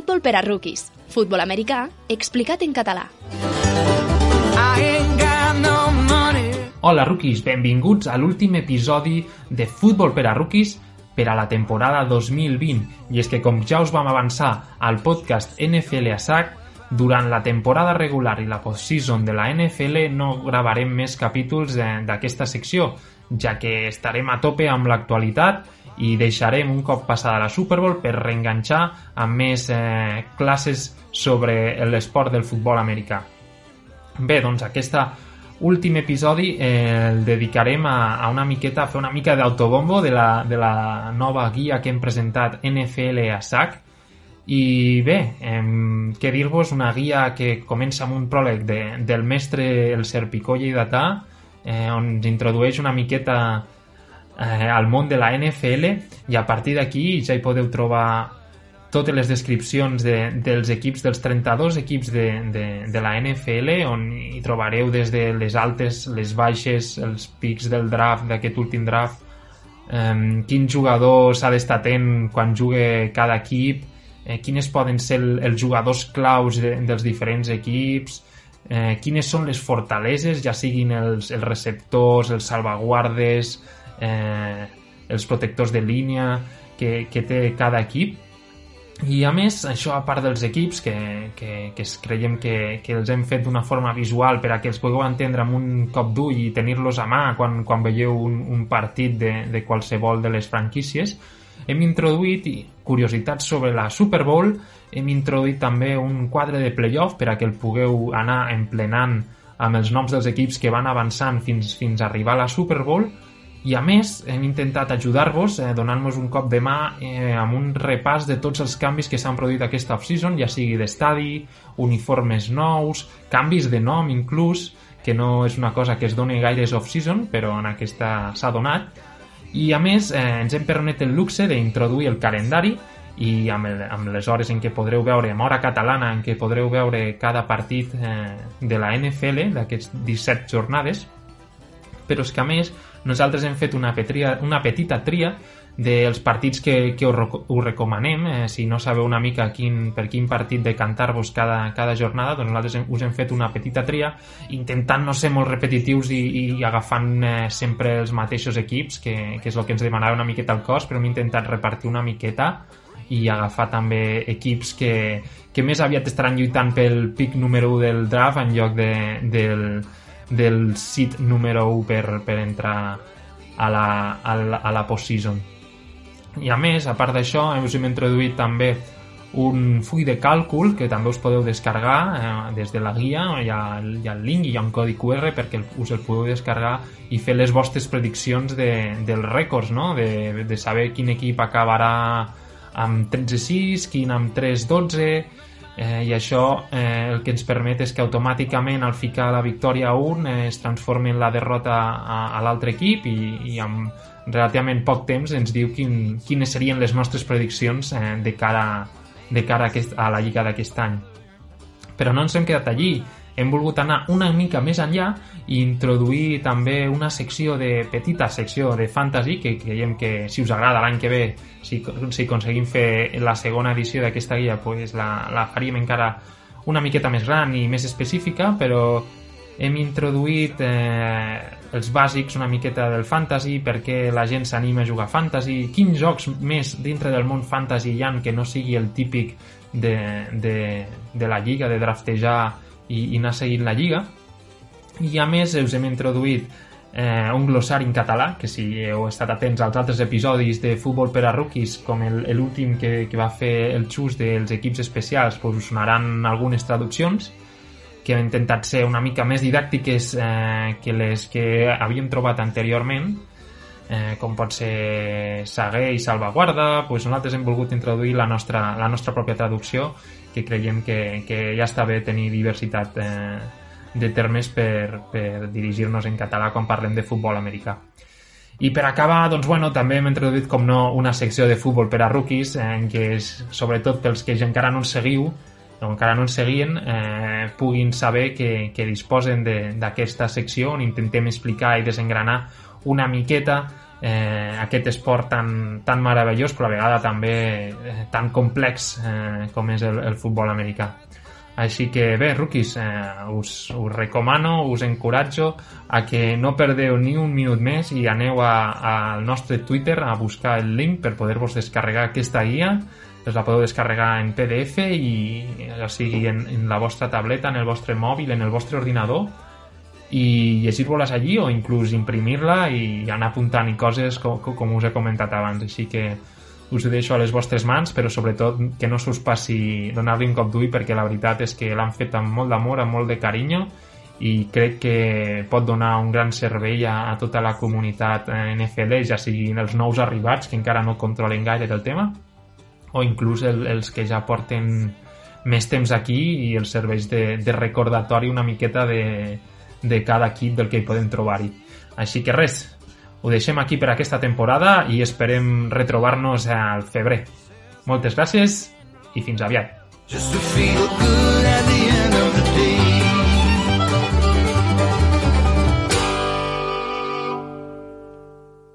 Futbol per a rookies. Futbol americà explicat en català. Hola, rookies, benvinguts a l'últim episodi de Futbol per a rookies per a la temporada 2020. I és que, com ja us vam avançar al podcast NFL a SAC, durant la temporada regular i la postseason de la NFL no gravarem més capítols d'aquesta secció, ja que estarem a tope amb l'actualitat i deixarem un cop passada la Super Bowl per reenganxar amb més eh, classes sobre l'esport del futbol americà. Bé, doncs aquesta últim episodi eh, el dedicarem a, a una miqueta, a fer una mica d'autobombo de, la, de la nova guia que hem presentat NFL a SAC i bé, eh, què dir-vos, una guia que comença amb un pròleg de, del mestre el Serpicó Lleidatà eh, on introdueix una miqueta eh, al món de la NFL i a partir d'aquí ja hi podeu trobar totes les descripcions de, dels equips, dels 32 equips de, de, de la NFL, on hi trobareu des de les altes, les baixes, els pics del draft, d'aquest últim draft, eh, quin jugador s'ha d'estar atent quan jugue cada equip, eh, quines poden ser el, els jugadors claus de, dels diferents equips, eh, quines són les fortaleses, ja siguin els, els receptors, els salvaguardes, eh, els protectors de línia que, que té cada equip. I a més, això a part dels equips que, que, que creiem que, que els hem fet d'una forma visual per a que els pugueu entendre amb un cop d'ull i tenir-los a mà quan, quan veieu un, un partit de, de qualsevol de les franquícies hem introduït curiositats sobre la Super Bowl hem introduït també un quadre de playoff per a que el pugueu anar emplenant amb els noms dels equips que van avançant fins, fins a arribar a la Super Bowl i a més hem intentat ajudar-vos eh, donant-nos un cop de mà eh, amb un repàs de tots els canvis que s'han produït aquesta off-season, ja sigui d'estadi, uniformes nous, canvis de nom inclús, que no és una cosa que es doni gaires off-season, però en aquesta s'ha donat. I a més eh, ens hem permet el luxe d'introduir el calendari i amb, el, amb les hores en què podreu veure, amb hora catalana en què podreu veure cada partit eh, de la NFL, d'aquests 17 jornades, però és que a més nosaltres hem fet una, petria, una petita tria dels partits que, que us, recomanem. Eh, si no sabeu una mica quin, per quin partit decantar-vos cada, cada jornada, doncs nosaltres hem, us hem fet una petita tria intentant no ser molt repetitius i, i agafant eh, sempre els mateixos equips, que, que és el que ens demanava una miqueta el cos, però hem intentat repartir una miqueta i agafar també equips que, que més aviat estaran lluitant pel pic número 1 del draft en lloc de, del, del sit número 1 per, per entrar a la, a la, a la postseason. I a més, a part d'això, us hem introduït també un full de càlcul que també us podeu descarregar eh, des de la guia, hi ha, hi ha el link i hi ha un codi QR perquè us el podeu descarregar i fer les vostres prediccions de, dels rècords, no? de, de saber quin equip acabarà amb 13-6, quin amb 3-12, eh, i això eh, el que ens permet és que automàticament al ficar la victòria a un eh, es transformi en la derrota a, a l'altre equip i, i amb relativament poc temps ens diu quin, quines serien les nostres prediccions eh, de cara, de cara a, aquest, a la lliga d'aquest any. Però no ens hem quedat allí hem volgut anar una mica més enllà i introduir també una secció de petita secció de fantasy que creiem que si us agrada l'any que ve si, si aconseguim fer la segona edició d'aquesta guia pues la, la faríem encara una miqueta més gran i més específica però hem introduït eh, els bàsics una miqueta del fantasy, perquè la gent s'anima a jugar fantasy, quins jocs més dintre del món fantasy hi ha que no sigui el típic de, de, de la lliga, de draftejar i, i anar seguint la lliga. I a més us hem introduït eh, un glossari en català que si heu estat atents als altres episodis de Futbol per a Rookies com l'últim que, que va fer el Xus dels equips especials doncs us sonaran algunes traduccions que han intentat ser una mica més didàctiques eh, que les que havíem trobat anteriorment eh, com pot ser Saguer i Salvaguarda doncs nosaltres hem volgut introduir la nostra, la nostra pròpia traducció que creiem que, que ja està bé tenir diversitat eh, de termes per, per dirigir-nos en català quan parlem de futbol americà. I per acabar, doncs, bueno, també hem introduït, com no, una secció de futbol per a rookies, eh, en què, és, sobretot pels que encara no ens seguiu, o encara no ens seguien, eh, puguin saber que, que disposen d'aquesta secció on intentem explicar i desengranar una miqueta eh, aquest esport tan, tan meravellós però a vegada també eh, tan complex eh, com és el, el futbol americà. Així que bé, rookies, eh, us, us recomano, us encoratjo a que no perdeu ni un minut més i aneu al nostre Twitter a buscar el link per poder-vos descarregar aquesta guia us la podeu descarregar en PDF i o sigui en, en la vostra tableta, en el vostre mòbil, en el vostre ordinador i llegir-vos-les allí o inclús imprimir-la i anar apuntant i coses com, com us he comentat abans. Així que us ho deixo a les vostres mans però sobretot que no s'us passi donar-li un cop d'ull perquè la veritat és que l'han fet amb molt d'amor, amb molt de carinyo i crec que pot donar un gran servei a, a tota la comunitat eh, NFL, ja siguin els nous arribats que encara no controlen gaire del tema o inclús el, els que ja porten més temps aquí i els serveis de, de recordatori una miqueta de, de cada equip del que hi podem trobar-hi. Així que res, ho deixem aquí per aquesta temporada i esperem retrobar-nos al febrer. Moltes gràcies i fins aviat. Just to feel good